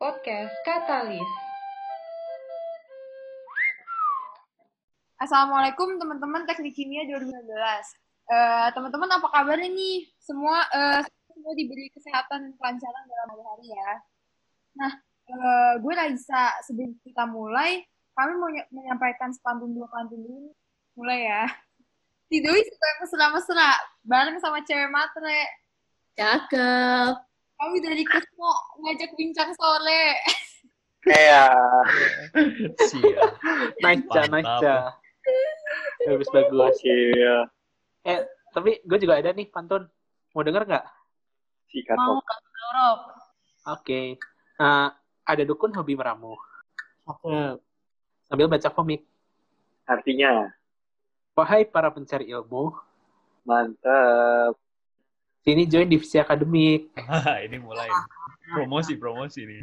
Podcast Katalis. Assalamualaikum teman-teman Teknik Kimia 2019. Uh, teman-teman apa kabarnya nih? Semua uh, semua diberi kesehatan dan kelancaran dalam hari-hari ya. Nah, uh, gue Raisa. Sebelum kita mulai, kami mau menyampaikan sepantun dua pantun dulu. Mulai ya. Tidoi suka mesra-mesra, bareng sama cewek matre. Cakep. Kami dari Kesmo ngajak bincang sore. Iya. Siap. Nice ja. Bagus bagus. Iya. Eh, tapi gue juga ada nih pantun. Mau denger nggak? Sikat Mau kok. ke Europe. Oke. Eh, ada dukun hobi meramu. Oke. Sambil baca komik. Artinya, Wahai para pencari ilmu, mantep. Sini join divisi akademik. Ah, ini mulai. Promosi, promosi nih.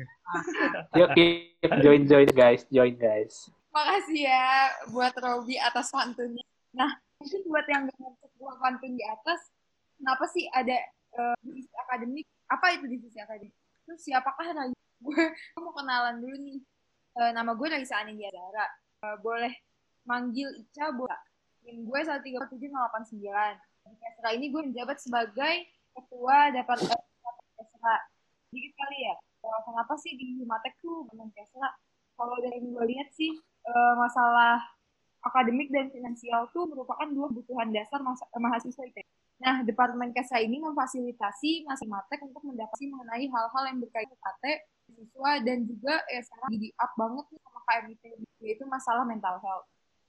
Yuk, keep join join guys, join guys. Makasih ya buat Robi atas pantunnya. Nah, mungkin buat yang dengar sebuah pantun di atas, kenapa sih ada uh, divisi akademik? Apa itu divisi akademik? Terus siapakah Rai? Gue mau kenalan dulu nih. Uh, nama gue Raisa Anindya Uh, boleh manggil Ica, boleh. Tim gue 137089. Kesra ini gue menjabat sebagai ketua Departemen Kesra. Dikit kali ya, kenapa sih di Himatek tuh memang Kesra? Kalau dari yang gue lihat sih, uh, masalah akademik dan finansial tuh merupakan dua kebutuhan dasar mas mahasiswa ITB. Nah, Departemen Kesra ini memfasilitasi mahasiswa Matek untuk mendapati mengenai hal-hal yang berkaitan dengan siswa dan juga ya sekarang jadi up banget nih sama KMIT yaitu masalah mental health.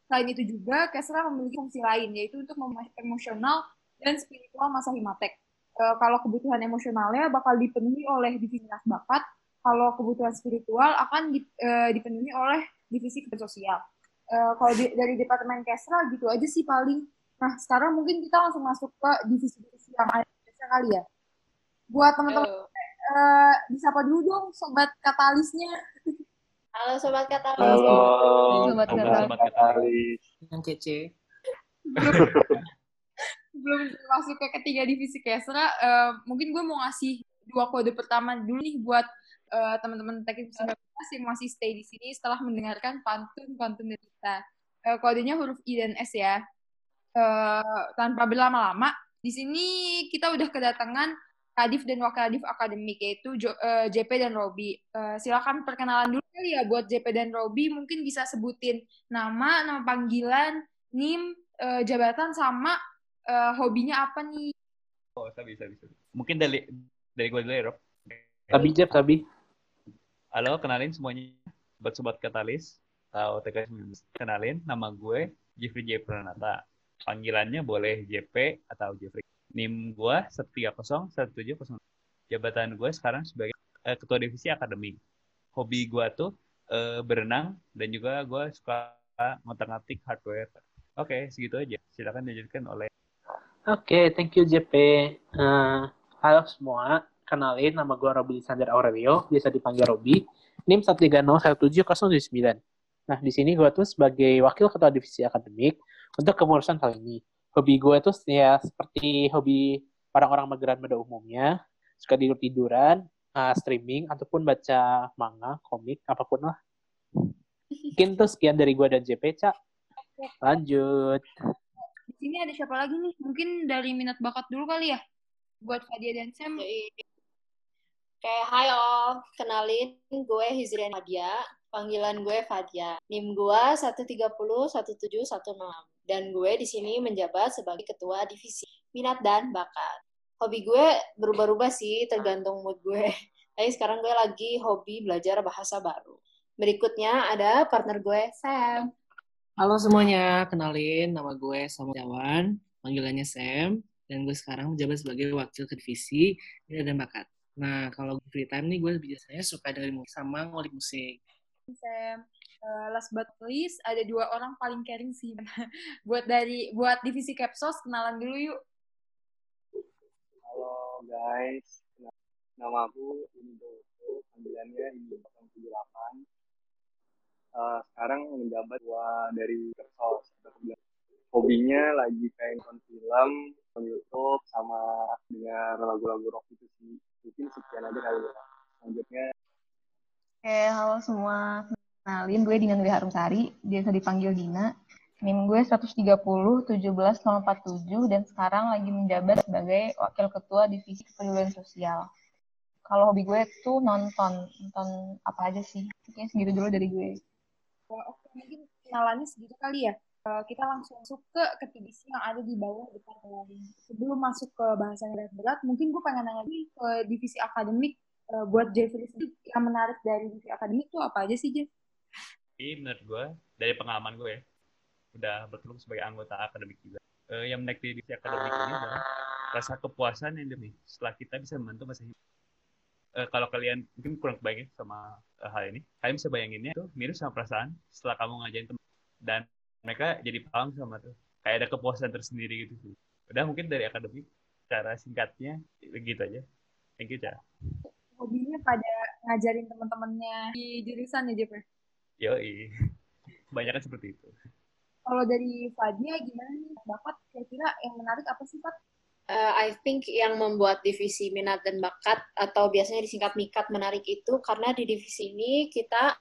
Selain itu juga, Kesra memiliki fungsi lain, yaitu untuk emosional dan spiritual masa Himatek. E, kalau kebutuhan emosionalnya bakal dipenuhi oleh divisi minat bakat, kalau kebutuhan spiritual akan di, e, dipenuhi oleh divisi kepentingan sosial. E, kalau di, dari Departemen Kesra gitu aja sih paling. Nah, sekarang mungkin kita langsung masuk ke divisi-divisi yang ada kali ya. Buat teman-teman, uh, disapa dulu dong sobat katalisnya. Halo Sobat Katalis. Halo, Sobat Halo, Katalis. Sobat Katalis. Yang kece. Belum masuk ke ketiga divisi Kesra, uh, mungkin gue mau ngasih dua kode pertama dulu nih buat uh, teman-teman teknik 19 yang masih stay di sini setelah mendengarkan pantun-pantun dari kita. Uh, kodenya huruf I dan S ya. Uh, tanpa berlama-lama, di sini kita udah kedatangan Kadif dan Wakil Kadif Akademik yaitu jo, uh, JP dan Robi. Uh, silakan perkenalan dulu kali ya buat JP dan Robi mungkin bisa sebutin nama, nama panggilan, NIM, uh, jabatan sama uh, hobinya apa nih? Oh, sabi, sabi, sabi. Mungkin dari dari gue dulu ya, Rob. Tabi Jeb, tabi. Halo, kenalin semuanya. Sobat-sobat Katalis. Atau TK Kenalin, nama gue Jeffrey J. Pranata. Panggilannya boleh JP atau Jeffrey. NIM gue setia kosong satu tujuh kosong. Jabatan gue sekarang sebagai uh, ketua divisi akademik. Hobi gue tuh uh, berenang dan juga gue suka ngotak-ngatik hardware. Oke, segitu aja. Silakan dilanjutkan oleh. Oke, okay, thank you JP. Uh, halo semua, kenalin nama gue Robi Sander Aurelio, biasa dipanggil Robi. NIM 1301709. Nah, di sini gue tuh sebagai wakil ketua divisi akademik untuk kepengurusan kali ini hobi gue tuh ya seperti hobi orang-orang mageran pada umumnya. Suka tidur tiduran uh, streaming ataupun baca manga komik apa pun lah. Mungkin tuh sekian dari gue dan JP cak lanjut. Di sini ada siapa lagi nih? Mungkin dari minat bakat dulu kali ya buat Fadia dan Sam. Kayak hai all, kenalin gue Hizrian Fadia, panggilan gue Fadia. NIM gue 1301716 dan gue di sini menjabat sebagai ketua divisi minat dan bakat. Hobi gue berubah-ubah sih tergantung mood gue. Tapi sekarang gue lagi hobi belajar bahasa baru. Berikutnya ada partner gue Sam. Halo semuanya, kenalin nama gue Sam Jawan, panggilannya Sam, dan gue sekarang menjabat sebagai wakil divisi minat dan bakat. Nah, kalau free time nih gue biasanya suka dengerin musik sama ngulik musik. Sam, uh, last but least ada dua orang paling caring sih. buat dari buat divisi Capsos kenalan dulu yuk. Halo guys, nama aku Indo, panggilannya Indo 78. Uh, sekarang menjabat dua dari Capsos. Hobinya lagi kayak nonton film, nonton YouTube, sama dengar lagu-lagu rock itu sih. Mungkin sekian aja kali ya. Selanjutnya Oke, halo semua. Kenalin, gue Dina Nuri Harumsari, biasa dipanggil Dina. NIM gue 130 17047 dan sekarang lagi menjabat sebagai Wakil Ketua Divisi Kepedulian Sosial. Kalau hobi gue tuh nonton, nonton apa aja sih. Kayaknya segitu dulu dari gue. Oh, Oke, mungkin kenalannya segitu kali ya. Eh, kita langsung masuk ke ke divisi yang ada di bawah depan. Sebelum masuk ke bahasan yang berat, mungkin gue pengen nanya ke divisi akademik. Eh, buat Jeffrey yang menarik dari divisi akademik tuh apa aja sih, Jeff? Ini menurut gue, dari pengalaman gue ya, udah bertelur sebagai anggota akademik juga. Eh, yang menarik divisi akademik ini adalah rasa kepuasan yang demi setelah kita bisa membantu masa. Eh, kalau kalian mungkin kurang kebayang ya sama eh, hal ini, kalian bisa bayanginnya tuh mirip sama perasaan setelah kamu ngajarin teman dan mereka jadi paham sama tuh. Kayak ada kepuasan tersendiri gitu sih. Udah mungkin dari akademik, cara singkatnya begitu aja. Thank you, Ca. Hobinya pada ngajarin teman-temannya di jurusan ya, ya? Yoi. Kebanyakan seperti itu. Kalau dari Fadia gimana nih? Bakat kira-kira yang menarik apa sih, Pak? Uh, I think yang membuat divisi minat dan bakat atau biasanya disingkat mikat menarik itu karena di divisi ini kita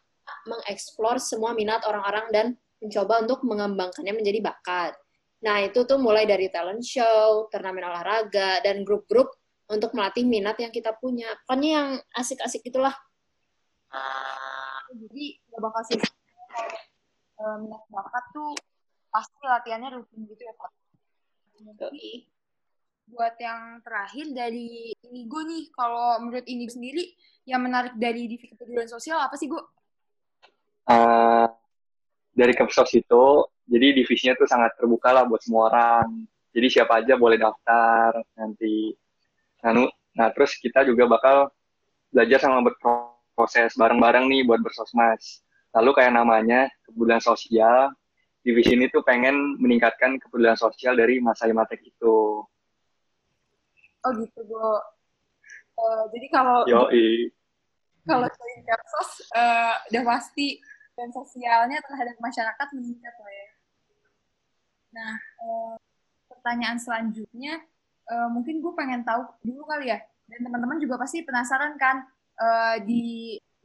mengeksplor semua minat orang-orang dan mencoba untuk mengembangkannya menjadi bakat. Nah, itu tuh mulai dari talent show, turnamen olahraga, dan grup-grup untuk melatih minat yang kita punya. Pokoknya yang asik-asik itulah. Jadi gak bakal sih eh, minat bakat tuh pasti latihannya rutin gitu ya, Pak. Yoi. Buat yang terakhir dari Inigo nih, kalau menurut Inigo sendiri, yang menarik dari divisi kepedulian sosial apa sih, Go? Eh, dari Kepsos itu, jadi divisinya tuh sangat terbuka lah buat semua orang. Jadi siapa aja boleh daftar nanti. Nah, nu- nah terus kita juga bakal belajar sama berproses bareng-bareng nih buat bersosmas. Lalu kayak namanya kepedulian sosial, divisi ini tuh pengen meningkatkan kepedulian sosial dari masa Imatek itu. Oh gitu, Go. Eh, jadi kalau Yoi. kalau join Kepsos, eh, udah pasti dan sosialnya terhadap masyarakat meningkat lah ya. Nah, eh, pertanyaan selanjutnya, eh, mungkin gue pengen tahu dulu kali ya, dan teman-teman juga pasti penasaran kan, eh, di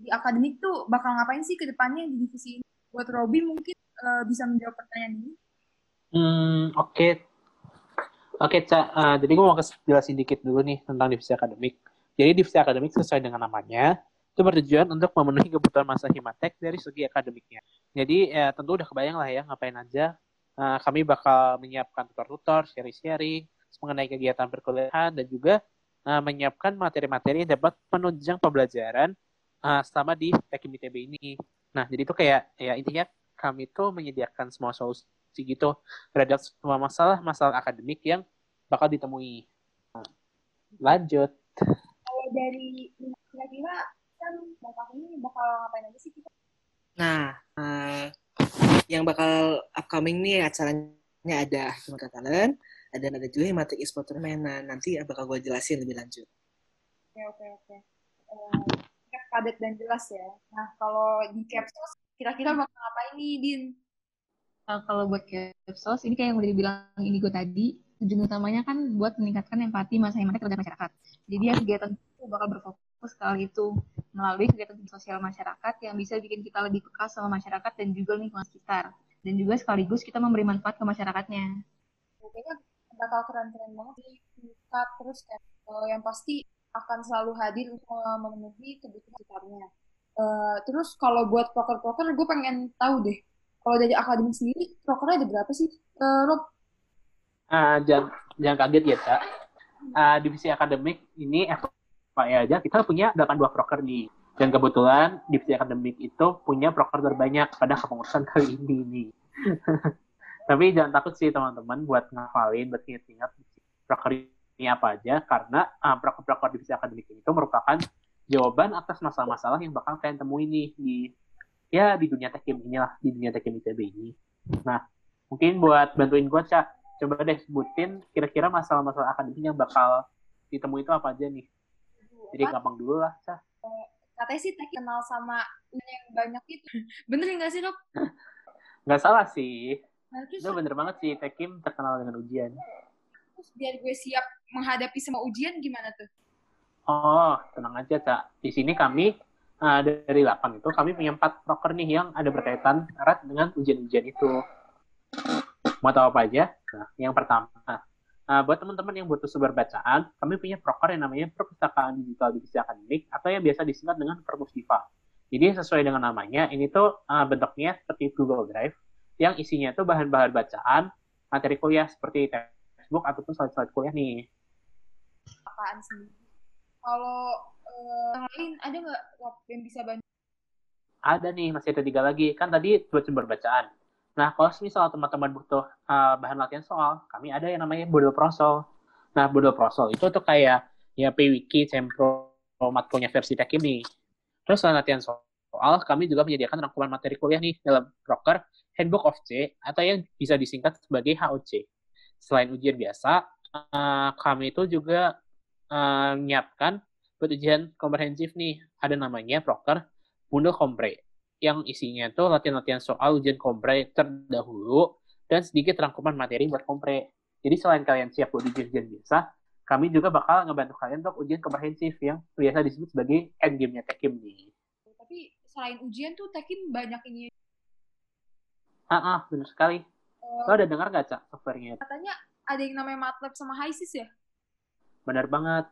di akademik tuh bakal ngapain sih ke depannya di divisi ini? Buat Robi mungkin eh, bisa menjawab pertanyaan ini. Hmm, oke. Oke, Ca. Eh, jadi gue mau kes- jelasin dikit dulu nih tentang divisi akademik. Jadi divisi akademik sesuai dengan namanya, itu bertujuan untuk memenuhi kebutuhan masa Himatek dari segi akademiknya. Jadi ya tentu udah kebayang lah ya ngapain aja. Eh, kami bakal menyiapkan tutor-tutor, sharing-sharing mengenai kegiatan perkuliahan dan juga eh, menyiapkan materi-materi yang dapat menunjang pembelajaran eh, selama di Tekim ITB ini. Nah, jadi itu kayak ya intinya kami tuh menyediakan semua solusi gitu terhadap semua masalah-masalah akademik yang bakal ditemui. Nah, lanjut. Kalau dari kira-kira kan bakal ini bakal ngapain aja sih kita? Nah, eh, yang bakal upcoming nih acaranya ada Himata Talent, ada ada juga Himatek Esport Tournament. Nah, nanti bakal gue jelasin lebih lanjut. Oke, oke, oke. Eh, singkat, padat dan jelas ya. Nah, kalau di Capsos, kira-kira bakal ngapain nih, Din? Uh, kalau buat Kepsos, ini kayak yang udah dibilang Inigo tadi, tujuan utamanya kan buat meningkatkan empati masa Himatek terhadap masyarakat. Jadi ya kegiatan itu bakal berfokus ke hal itu melalui kegiatan sosial masyarakat yang bisa bikin kita lebih peka sama masyarakat dan juga lingkungan sekitar. Dan juga sekaligus kita memberi manfaat ke masyarakatnya. Kayaknya bakal keren-keren banget. Tingkat terus eh, yang pasti akan selalu hadir untuk memenuhi kebutuhan sekitarnya. Eh, terus kalau buat proker-proker, gue pengen tahu deh. Kalau dari akademik sendiri, prokernya ada berapa sih, Eh, Rob? Ah, jangan jangan kaget ya, Cak. Ah, divisi akademik ini FYI aja kita punya 82 proker nih. Dan kebetulan divisi akademik itu punya proker terbanyak pada kepengurusan kali ini. Tapi jangan takut sih teman-teman buat ngafalin, buat ingat-ingat proker ini apa aja karena ah, proker-proker divisi akademik ini itu merupakan jawaban atas masalah-masalah yang bakal kalian temui nih di ya di dunia tekim inilah di dunia tekim ITB ini. Nah, mungkin buat bantuin gue cak coba deh sebutin kira-kira masalah-masalah akademik yang bakal ditemui itu apa aja nih jadi gampang dulu lah cak Katanya sih Teh kenal sama yang banyak itu. Bener nggak sih, Rob? nggak salah sih itu bener banget sih tekim terkenal dengan ujian terus biar gue siap menghadapi semua ujian gimana tuh? oh tenang aja cak di sini kami uh, dari 8 itu kami punya 4 proker nih yang ada berkaitan erat dengan ujian-ujian itu. Mau tahu apa aja? Nah, yang pertama, uh, buat teman-teman yang butuh sumber bacaan, kami punya proker yang namanya Perpustakaan Digital Divisi Akademik atau yang biasa disingkat dengan Perpusdiva. Jadi sesuai dengan namanya, ini tuh uh, bentuknya seperti Google Drive yang isinya tuh bahan-bahan bacaan, materi kuliah seperti textbook ataupun slide-slide kuliah nih. Apaan sendiri? Kalau uh, yang lain ada nggak yang bisa bantu? Ada nih, masih ada tiga lagi. Kan tadi buat sumber bacaan. Nah, kalau misal teman-teman butuh uh, bahan latihan soal, kami ada yang namanya Bodel Prosol. Nah, Bodel Prosol itu tuh kayak ya PWiki, Sempro, matkulnya versi Tech ini. Terus latihan soal, kami juga menyediakan rangkuman materi kuliah nih dalam proker Handbook of C atau yang bisa disingkat sebagai HOC. Selain ujian biasa, uh, kami itu juga uh, menyiapkan buat ujian komprehensif nih, ada namanya proker Bundel Kompre, yang isinya tuh latihan-latihan soal ujian kompre terdahulu dan sedikit rangkuman materi buat kompre. Jadi selain kalian siap buat ujian-ujian biasa, kami juga bakal ngebantu kalian untuk ujian komprehensif yang biasa disebut sebagai endgame-nya Tekim nih. Selain ujian tuh Tekim banyak ini. Ah, ah benar sekali. Uh, Lo udah dengar nggak, Cak, softwarenya? Katanya ada yang namanya MATLAB sama HiSys ya? Benar banget.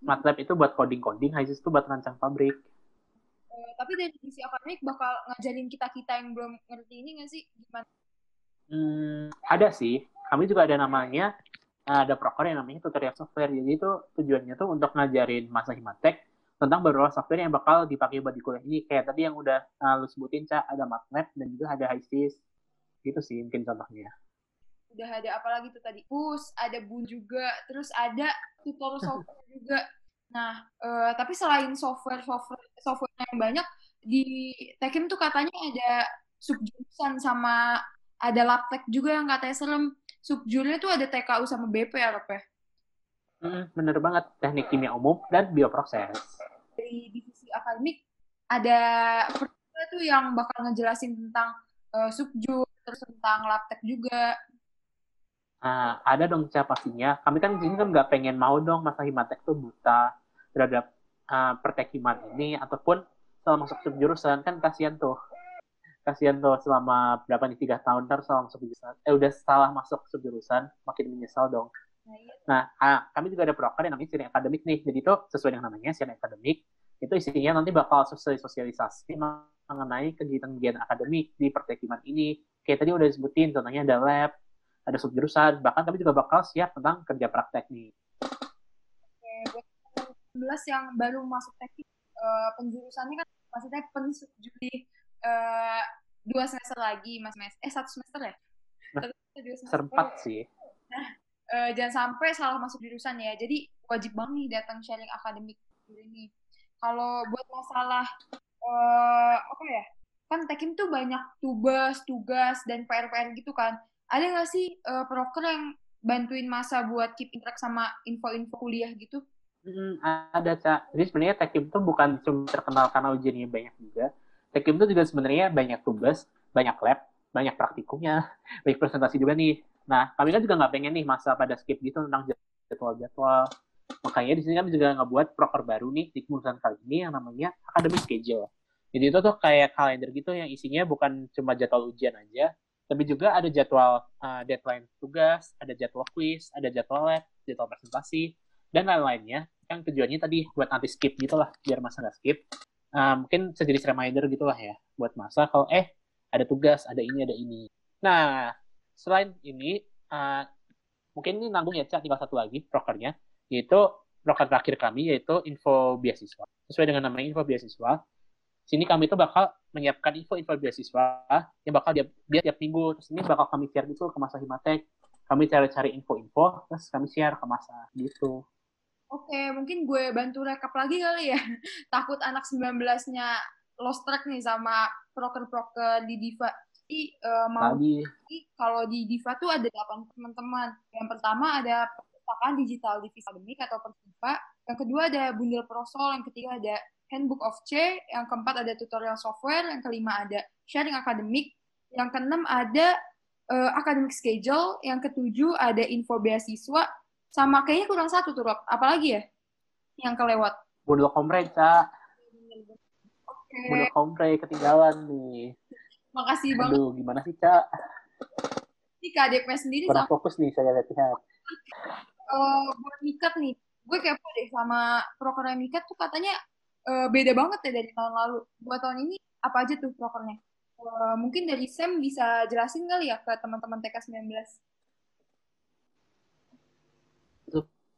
MATLAB itu buat coding-coding, HiSys itu buat rancang pabrik. Uh, tapi dari sisi akademik bakal ngajarin kita-kita yang belum ngerti ini nggak sih? Gimana? Hmm, ada sih. Kami juga ada namanya, ada proker yang namanya tutorial software. Jadi itu tujuannya tuh untuk ngajarin masa himatek tentang beberapa software yang bakal dipakai buat di kuliah. Ini. Kayak tadi yang udah uh, lu sebutin, Cak, ada MATLAB dan juga ada HiSys. Gitu sih mungkin contohnya. Udah ada apa lagi tuh tadi? Pus ada bun juga terus ada tutorial software juga. Nah uh, tapi selain software software software yang banyak di Tekim tuh katanya ada subjurusan sama ada laptek juga yang katanya serem. Subjurnya tuh ada TKU sama BP ya Rep Hmm, bener banget. Teknik kimia umum dan bioproses dari divisi akademik ada tuh yang bakal ngejelasin tentang uh, subjur terus tentang laptek juga Nah, ada dong Ca pastinya. Kami kan di sini kan nggak pengen mau dong masa Himatek tuh buta terhadap uh, pertekiman ini ataupun selama masuk jurusan kan kasihan tuh. Kasihan tuh selama berapa nih tiga tahun terus selama masuk jurusan. Eh udah salah masuk jurusan makin menyesal dong. Nah, uh, kami juga ada proker yang namanya sharing akademik nih. Jadi itu sesuai dengan namanya sharing akademik. Itu isinya nanti bakal sosialisasi mengenai kegiatan-kegiatan akademik di pertekiman ini. Kayak tadi udah disebutin, contohnya ada lab, ada subjurusan, bahkan kami juga bakal siap tentang kerja praktek nih. Oke, buat 19 yang baru masuk teknik, uh, penjurusannya kan maksudnya pensubjudi uh, dua semester lagi, mas mes. Eh satu semester ya? Nah, dua semester empat sih. Nah, uh, jangan sampai salah masuk jurusan ya. Jadi wajib banget nih datang sharing akademik ini. Kalau buat masalah uh, apa ya? Kan Tekim tuh banyak tugas, tugas dan PR-PR gitu kan ada nggak sih uh, proker yang bantuin masa buat keep in track sama info-info kuliah gitu? Hmm, ada cak. Jadi sebenarnya Tekim itu bukan cuma terkenal karena ujiannya banyak juga. Tekim itu juga sebenarnya banyak tugas, banyak lab, banyak praktikumnya, banyak presentasi juga nih. Nah, kami kan juga nggak pengen nih masa pada skip gitu tentang jadwal-jadwal. Makanya di sini kami juga ngebuat proker baru nih di jurusan kali ini yang namanya academic schedule. Jadi itu tuh kayak kalender gitu yang isinya bukan cuma jadwal ujian aja, tapi juga ada jadwal uh, deadline tugas, ada jadwal quiz, ada jadwal lab, jadwal presentasi, dan lain-lainnya. Yang tujuannya tadi buat anti skip gitu lah, biar masa nggak skip. Uh, mungkin sejenis reminder gitu lah ya, buat masa kalau eh ada tugas, ada ini, ada ini. Nah, selain ini, uh, mungkin ini nanggung ya, Cak, tinggal satu lagi prokernya, yaitu proker terakhir kami, yaitu info beasiswa. Sesuai dengan namanya info beasiswa, sini kami itu bakal menyiapkan info-info beasiswa yang bakal dia, dia tiap minggu. Terus ini bakal kami share gitu ke masa himatek kami cari-cari info-info terus kami share ke masa gitu. Oke mungkin gue bantu rekap lagi kali ya. Takut anak 19-nya lost track nih sama proker-proker di Diva. Jadi uh, mau kalau di Diva tuh ada 8 teman-teman. Yang pertama ada perpustakaan digital divisi akademik atau persipa yang kedua ada bundel prosol yang ketiga ada Handbook of C, yang keempat ada tutorial software, yang kelima ada sharing akademik, yang keenam ada uh, academic schedule, yang ketujuh ada info beasiswa, sama kayaknya kurang satu tuh, Rob. Apalagi ya yang kelewat? Bundel kompreh, Cak. Oke, Udah kompre ketinggalan nih. makasih banget Aduh, gimana sih, Cak? nih KDP sendiri Kurang sama fokus nih saya lihat-lihat. Eh, buat Mikat nih. Gue kepo deh sama prokernya Mikat tuh katanya eh, beda banget ya dari tahun lalu. Buat tahun ini apa aja tuh prokernya? Eh, mungkin dari Sam bisa jelasin kali ya ke teman-teman TK19.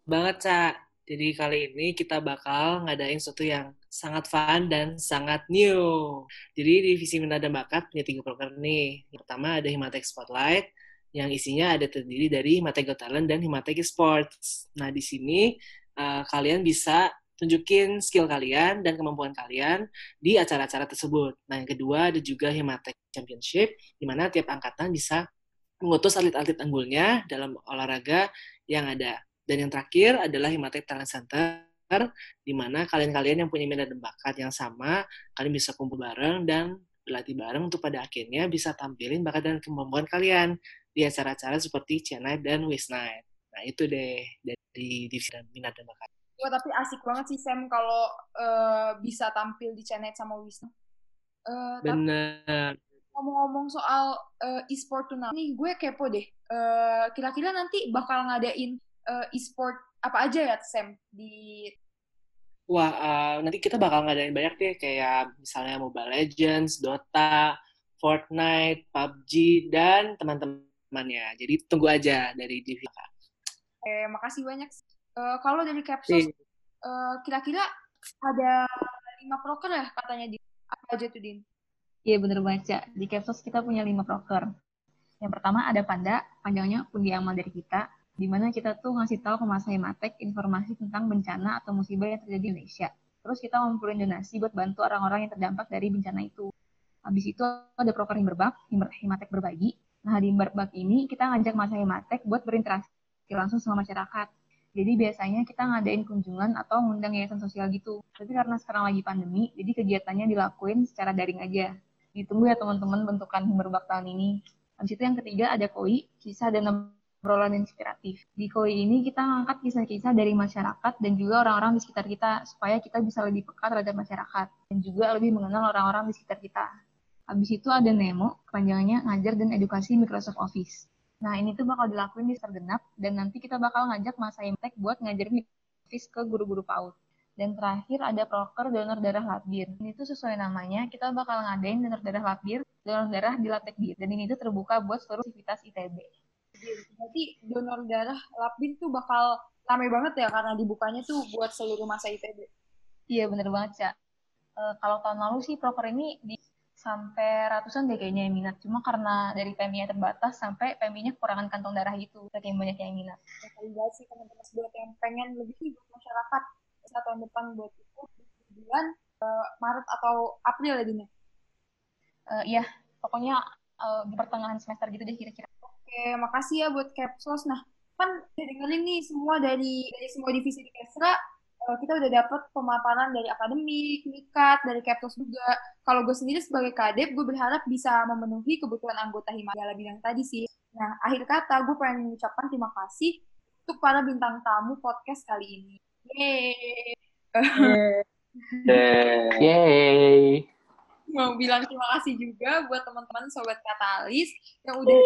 banget, Cak. Jadi kali ini kita bakal ngadain sesuatu yang sangat fun dan sangat new. Jadi divisi minat dan bakat punya tiga program nih. Yang pertama ada Himatek Spotlight, yang isinya ada terdiri dari Himatek Got Talent dan Himatek Sports. Nah, di sini uh, kalian bisa tunjukin skill kalian dan kemampuan kalian di acara-acara tersebut. Nah, yang kedua ada juga Himatek Championship, di mana tiap angkatan bisa mengutus atlet-atlet unggulnya dalam olahraga yang ada. Dan yang terakhir adalah Himatek Talent Center, di mana kalian-kalian yang punya minat dan bakat yang sama, kalian bisa kumpul bareng dan berlatih bareng untuk pada akhirnya bisa tampilin bakat dan kemampuan kalian di acara-acara seperti Chennai dan West Night. Nah, itu deh dari divisi dan minat dan bakat. Wah, tapi asik banget sih Sam kalau eh, bisa tampil di Channel sama Wisnu. Eh, tapi Bener. ngomong-ngomong soal eh, e-sport turnamen, nih gue kepo deh. Eh, kira-kira nanti bakal ngadain eh, e-sport apa aja ya Sam di Wah, uh, nanti kita bakal ngadain banyak deh, kayak misalnya Mobile Legends, Dota, Fortnite, PUBG, dan teman-temannya. Jadi tunggu aja dari divisi. Eh, makasih banyak. Eh, kalau dari Capsos, Nih, eh, kira-kira ada lima proker ya katanya di apa aja tuh Din? Iya bener baca. Di Capsos kita punya lima proker. Yang pertama ada Panda, panjangnya pundi amal dari kita, di mana kita tuh ngasih tahu ke Mas Hematek informasi tentang bencana atau musibah yang terjadi di Indonesia. Terus kita ngumpulin donasi buat bantu orang-orang yang terdampak dari bencana itu. Habis itu ada proker Himberbak, Himber- Himatek berbagi. Nah di Himberbak ini kita ngajak Mas Hematek buat berinteraksi langsung sama masyarakat. Jadi biasanya kita ngadain kunjungan atau ngundang yayasan sosial gitu. Tapi karena sekarang lagi pandemi, jadi kegiatannya dilakuin secara daring aja. Ditunggu ya teman-teman bentukan Himberbak tahun ini. Habis itu yang ketiga ada KOI, kisah dan obrolan inspiratif. Di KOI ini kita ngangkat kisah-kisah dari masyarakat dan juga orang-orang di sekitar kita supaya kita bisa lebih peka terhadap masyarakat dan juga lebih mengenal orang-orang di sekitar kita. Habis itu ada Nemo, kepanjangannya ngajar dan edukasi Microsoft Office. Nah, ini tuh bakal dilakuin di Sergenap dan nanti kita bakal ngajak Mas Imtek buat ngajarin Office ke guru-guru PAUD. Dan terakhir ada proker donor darah labir. Ini tuh sesuai namanya, kita bakal ngadain donor darah labir, donor darah di Latek Bir. Dan ini tuh terbuka buat seluruh aktivitas ITB. Berarti donor darah Labin tuh bakal rame banget ya karena dibukanya tuh buat seluruh masa ITB. Iya bener banget, Cak. Eh, kalau tahun lalu sih proker ini di sampai ratusan deh kayaknya yang minat. Cuma karena dari PMI-nya terbatas sampai PMI-nya kekurangan kantong darah itu. Saking banyak yang minat. Ya, sih teman-teman buat yang pengen lebih buat masyarakat satu tahun depan buat itu di bulan eh, Maret atau April ya Dina. Eh, Iya, pokoknya eh, di pertengahan semester gitu deh kira-kira. Oke, makasih ya buat Capsos. Nah, kan udah dengerin nih semua dari dari semua divisi di Kesra, eh, kita udah dapet pemaparan dari akademik, mikat, dari Capsos juga. Kalau gue sendiri sebagai kadep, gue berharap bisa memenuhi kebutuhan anggota Himalaya bidang tadi sih. Nah, akhir kata, gue pengen mengucapkan terima kasih untuk para bintang tamu podcast kali ini. Yeay! Deh. Yeay. Mau bilang terima kasih juga buat teman-teman Sobat Katalis yang udah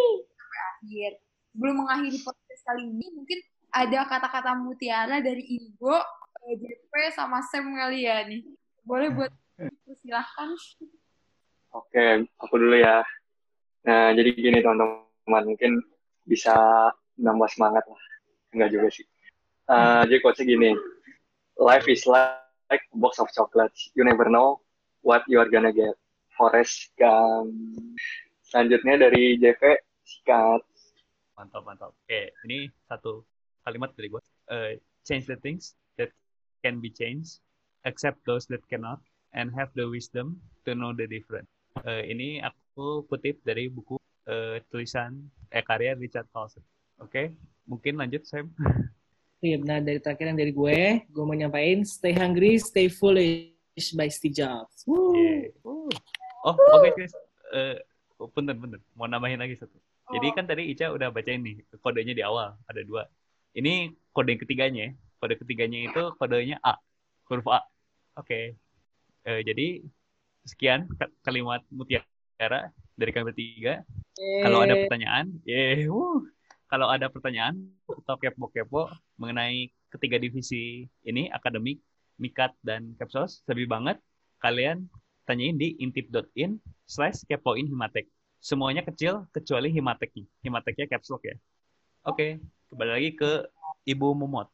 sampai akhir. Sebelum mengakhiri podcast kali ini, mungkin ada kata-kata mutiara dari Igo, eh, JP, sama Sam kali ya nih. Boleh buat silahkan. Oke, aku dulu ya. Nah, jadi gini teman-teman, mungkin bisa nambah semangat lah. Enggak juga sih. Eh, jadi quotes gini, life is like a box of chocolates. You never know what you are gonna get. Forest Gump. Selanjutnya dari JV, sikat. Mantap, mantap. Oke, ini satu kalimat dari gue. Eh, change the things that can be changed, accept those that cannot, and have the wisdom to know the difference. Eh, ini aku kutip dari buku eh, tulisan eh karya Richard Carlson. Oke, mungkin lanjut Sam. Iya benar dari terakhir yang dari gue, gue mau nyampain stay hungry, stay foolish by Steve Jobs. Woo. Oh, oke guys. Eh, punten, punten. Mau nambahin lagi satu. Jadi kan tadi Ica udah bacain nih kodenya di awal ada dua. Ini kode yang ketiganya. ya. Kode ketiganya itu kodenya A, huruf A. Oke. Eh, jadi sekian kalimat mutiara dari kami bertiga. Kalau ada pertanyaan, yeah, wuh. kalau ada pertanyaan atau kepo-kepo mengenai ketiga divisi ini, akademik, mikat, dan kapsos, lebih banget, kalian tanyain di intip.in slash kepoin himatek. Semuanya kecil kecuali himateknya. Himateknya caps lock ya. Oke, kembali lagi ke Ibu Mumot.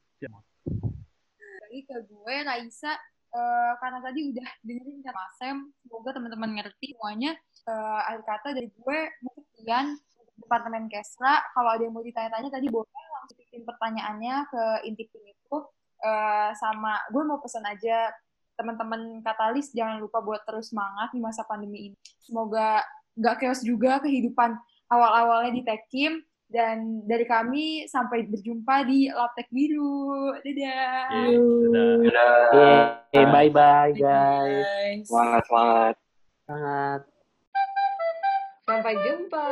Lagi ke gue, Raisa, uh, karena tadi udah dengerin kata Sam, semoga teman-teman ngerti semuanya. Uh, akhir kata dari gue, sekian Departemen Kesra. Kalau ada yang mau ditanya-tanya tadi boleh langsung bikin pertanyaannya ke intipin itu. Uh, sama gue mau pesan aja teman-teman katalis jangan lupa buat terus semangat di masa pandemi ini. Semoga nggak chaos juga kehidupan awal-awalnya di Tekim dan dari kami sampai berjumpa di Laptek Biru. Dadah. Yeah, dadah. Yeah, bye bye guys. Semangat semangat. Semangat. Sampai jumpa.